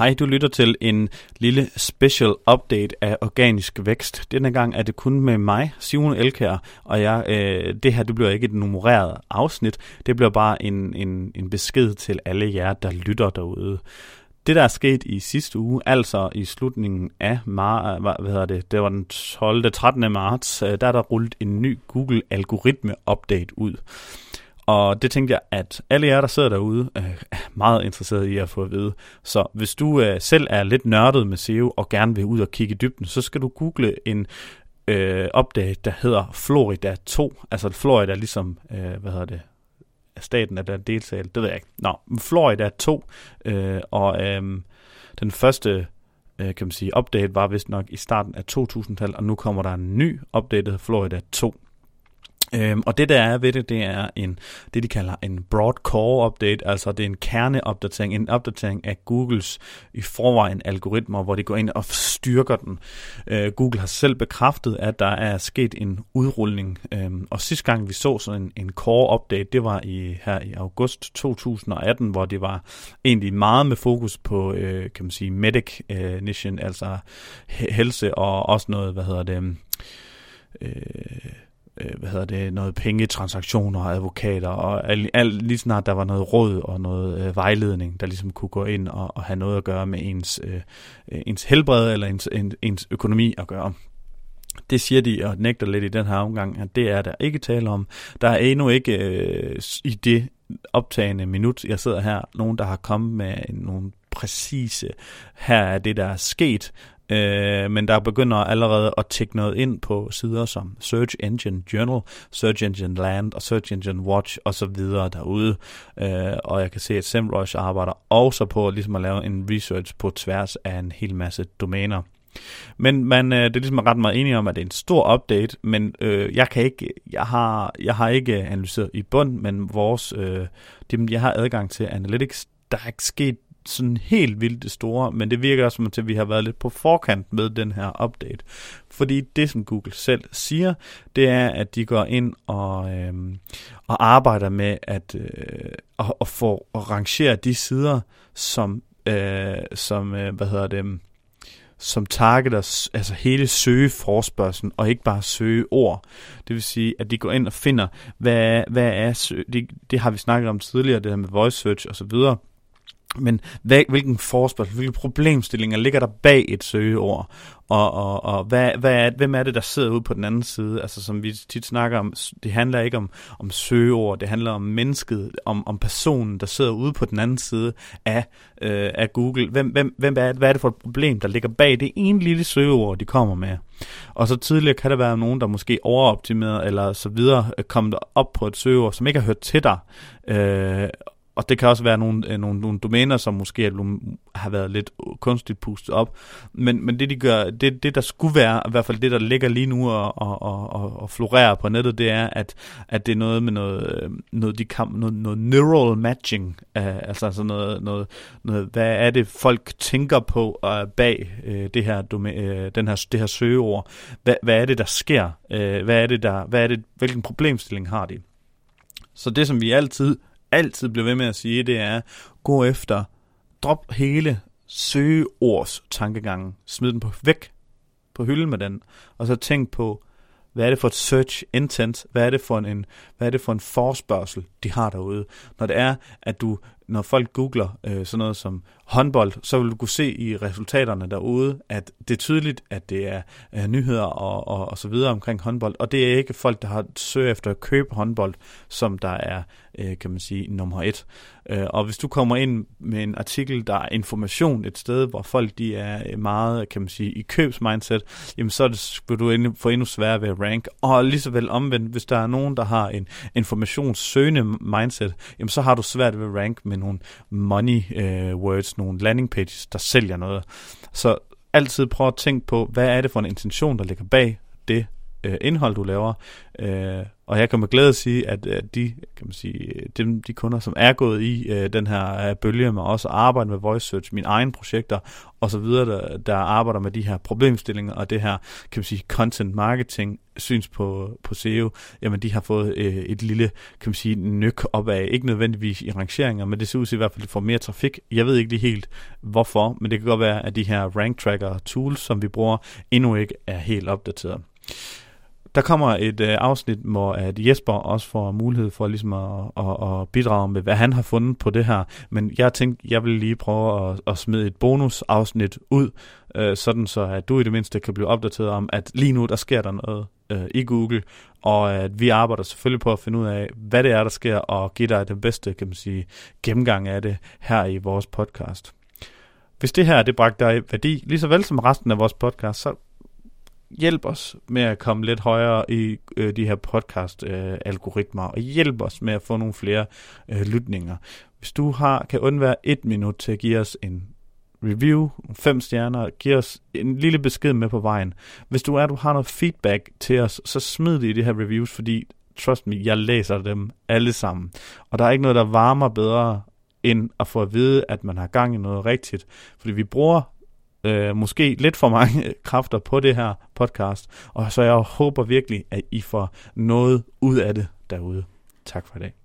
Hej, du lytter til en lille special update af organisk vækst. Denne gang er det kun med mig, Simon Elkær, og jeg, øh, det her det bliver ikke et nummereret afsnit, det bliver bare en, en, en besked til alle jer, der lytter derude. Det, der er sket i sidste uge, altså i slutningen af mar, hvad hedder det, det var den 12. 13. marts, øh, der er der rullet en ny Google algoritme update ud. Og det tænkte jeg, at alle jer, der sidder derude, øh, er meget interesseret i at få at vide. Så hvis du øh, selv er lidt nørdet med SEO og gerne vil ud og kigge i dybden, så skal du google en øh, update, der hedder Florida 2. Altså Florida ligesom, øh, hvad hedder det, staten er der deltager, det ved jeg ikke. Nå, Florida 2, øh, og øh, den første øh, kan man sige, update var vist nok i starten af 2000-tallet, og nu kommer der en ny update, Florida 2. Øhm, og det der er ved det, det er en, det de kalder en broad core update, altså det er en kerneopdatering, en opdatering af Googles i forvejen algoritmer, hvor de går ind og styrker den. Øh, Google har selv bekræftet, at der er sket en udrulning, øhm, og sidste gang vi så sådan en, en core update, det var i her i august 2018, hvor det var egentlig meget med fokus på, øh, kan man sige, medic øh, nation, altså helse og også noget, hvad hedder det, øh, øh, hvad hedder det, noget pengetransaktioner og advokater, og al, al, lige snart der var noget råd og noget øh, vejledning, der ligesom kunne gå ind og, og have noget at gøre med ens, øh, øh, ens helbred eller ens, en, ens økonomi at gøre. Det siger de og nægter lidt i den her omgang, at det er der ikke tale om. Der er endnu ikke øh, i det optagende minut, jeg sidder her, nogen, der har kommet med nogle præcise, her er det, der er sket, Øh, men der begynder allerede at tække noget ind på sider som Search Engine Journal, Search Engine Land og Search Engine Watch og så videre derude. Øh, og jeg kan se, at SEMrush arbejder også på ligesom at lave en research på tværs af en hel masse domæner. Men man, øh, det er ligesom ret meget enige om, at det er en stor update, men øh, jeg kan ikke, jeg har, jeg har ikke analyseret i bund, men vores, øh, det, jeg har adgang til Analytics, der er ikke sket sådan helt vildt det store, men det virker også som at vi har været lidt på forkant med den her update. Fordi det, som Google selv siger, det er, at de går ind og, øh, og arbejder med at, øh, at, at få at rangere de sider, som, øh, som øh, hvad hedder det, som targeter altså hele søgeforspørgselen, og ikke bare søge ord. Det vil sige, at de går ind og finder, hvad, hvad er søge, det, det har vi snakket om tidligere, det her med voice search og så videre, men hvad, hvilken forspørgsel, hvilke problemstillinger ligger der bag et søgeord? Og, og, og hvad, hvad er, hvem er det, der sidder ude på den anden side? Altså som vi tit snakker om, det handler ikke om, om søgeord, det handler om mennesket, om, om personen, der sidder ude på den anden side af, øh, af Google. Hvem, hvem, hvem er, hvad er det for et problem, der ligger bag det ene lille søgeord, de kommer med? Og så tidligere kan der være nogen, der måske overoptimeret eller så videre, kommet op på et søgeord, som ikke har hørt til dig, øh, og det kan også være nogle, øh, nogle, nogle domæner, som måske har været lidt kunstigt pustet op. Men, men det, de gør, det, det, der skulle være, i hvert fald det, der ligger lige nu og, og, og, og florerer på nettet, det er, at, at det er noget med noget, øh, noget, de kan, noget, noget neural matching. Uh, altså, altså noget, noget, noget, hvad er det, folk tænker på uh, bag uh, det her, domæ, uh, den her, det her søgeord? Hvad, hvad er det, der sker? Uh, hvad er det, der, hvad er det, hvilken problemstilling har de? Så det, som vi altid altid bliver ved med at sige, det er, gå efter, drop hele søgeords tankegangen, smid den på væk på hylden med den, og så tænk på, hvad er det for et search intent? Hvad er det for en, hvad er det for en forspørgsel, de har derude? Når det er, at du, når folk googler øh, sådan noget som håndbold, så vil du kunne se i resultaterne derude, at det er tydeligt, at det er øh, nyheder og, og, og så videre omkring håndbold, og det er ikke folk, der har søgt efter at købe håndbold, som der er, øh, kan man sige, nummer et. Øh, og hvis du kommer ind med en artikel, der er information et sted, hvor folk de er øh, meget, kan man sige, i købsmindset, jamen så det, vil du endnu, få endnu sværere ved at rank. Og lige så vel omvendt, hvis der er nogen, der har en informationssøgende mindset, jamen så har du svært ved at rank med nogle money øh, words, nogle landing pages, der sælger noget. Så altid prøv at tænke på, hvad er det for en intention, der ligger bag det, øh, indhold, du laver. Øh, og jeg kan med glæde sige, at øh, de, kan man sige, dem, de kunder, som er gået i øh, den her øh, bølge med også at arbejde med voice search, mine egne projekter og så videre, der, der arbejder med de her problemstillinger og det her, kan man sige, content marketing syns på, på SEO, jamen de har fået øh, et lille, kan man sige, nyk opad. Ikke nødvendigvis i rangeringer, men det ser ud til i hvert fald, at de får mere trafik. Jeg ved ikke lige helt hvorfor, men det kan godt være, at de her rank tracker tools, som vi bruger, endnu ikke er helt opdateret. Der kommer et øh, afsnit, hvor at Jesper også får mulighed for ligesom at, at, at bidrage med, hvad han har fundet på det her. Men jeg tænkte, jeg vil lige prøve at, at smide et bonusafsnit ud, øh, sådan så at du i det mindste kan blive opdateret om, at lige nu der sker der noget øh, i Google, og at vi arbejder selvfølgelig på at finde ud af, hvad det er, der sker, og give dig den bedste, kan man sige, gennemgang af det her i vores podcast. Hvis det her, det bragte dig værdi, lige så vel som resten af vores podcast, så hjælp os med at komme lidt højere i øh, de her podcast-algoritmer, øh, og hjælp os med at få nogle flere øh, lytninger. Hvis du har kan undvære et minut til at give os en review, fem stjerner, giv os en lille besked med på vejen. Hvis du er, du har noget feedback til os, så smid det i de her reviews, fordi trust me, jeg læser dem alle sammen. Og der er ikke noget, der varmer bedre, end at få at vide, at man har gang i noget rigtigt. Fordi vi bruger øh, måske lidt for mange kræfter på det her podcast, og så jeg håber virkelig, at I får noget ud af det derude. Tak for i dag.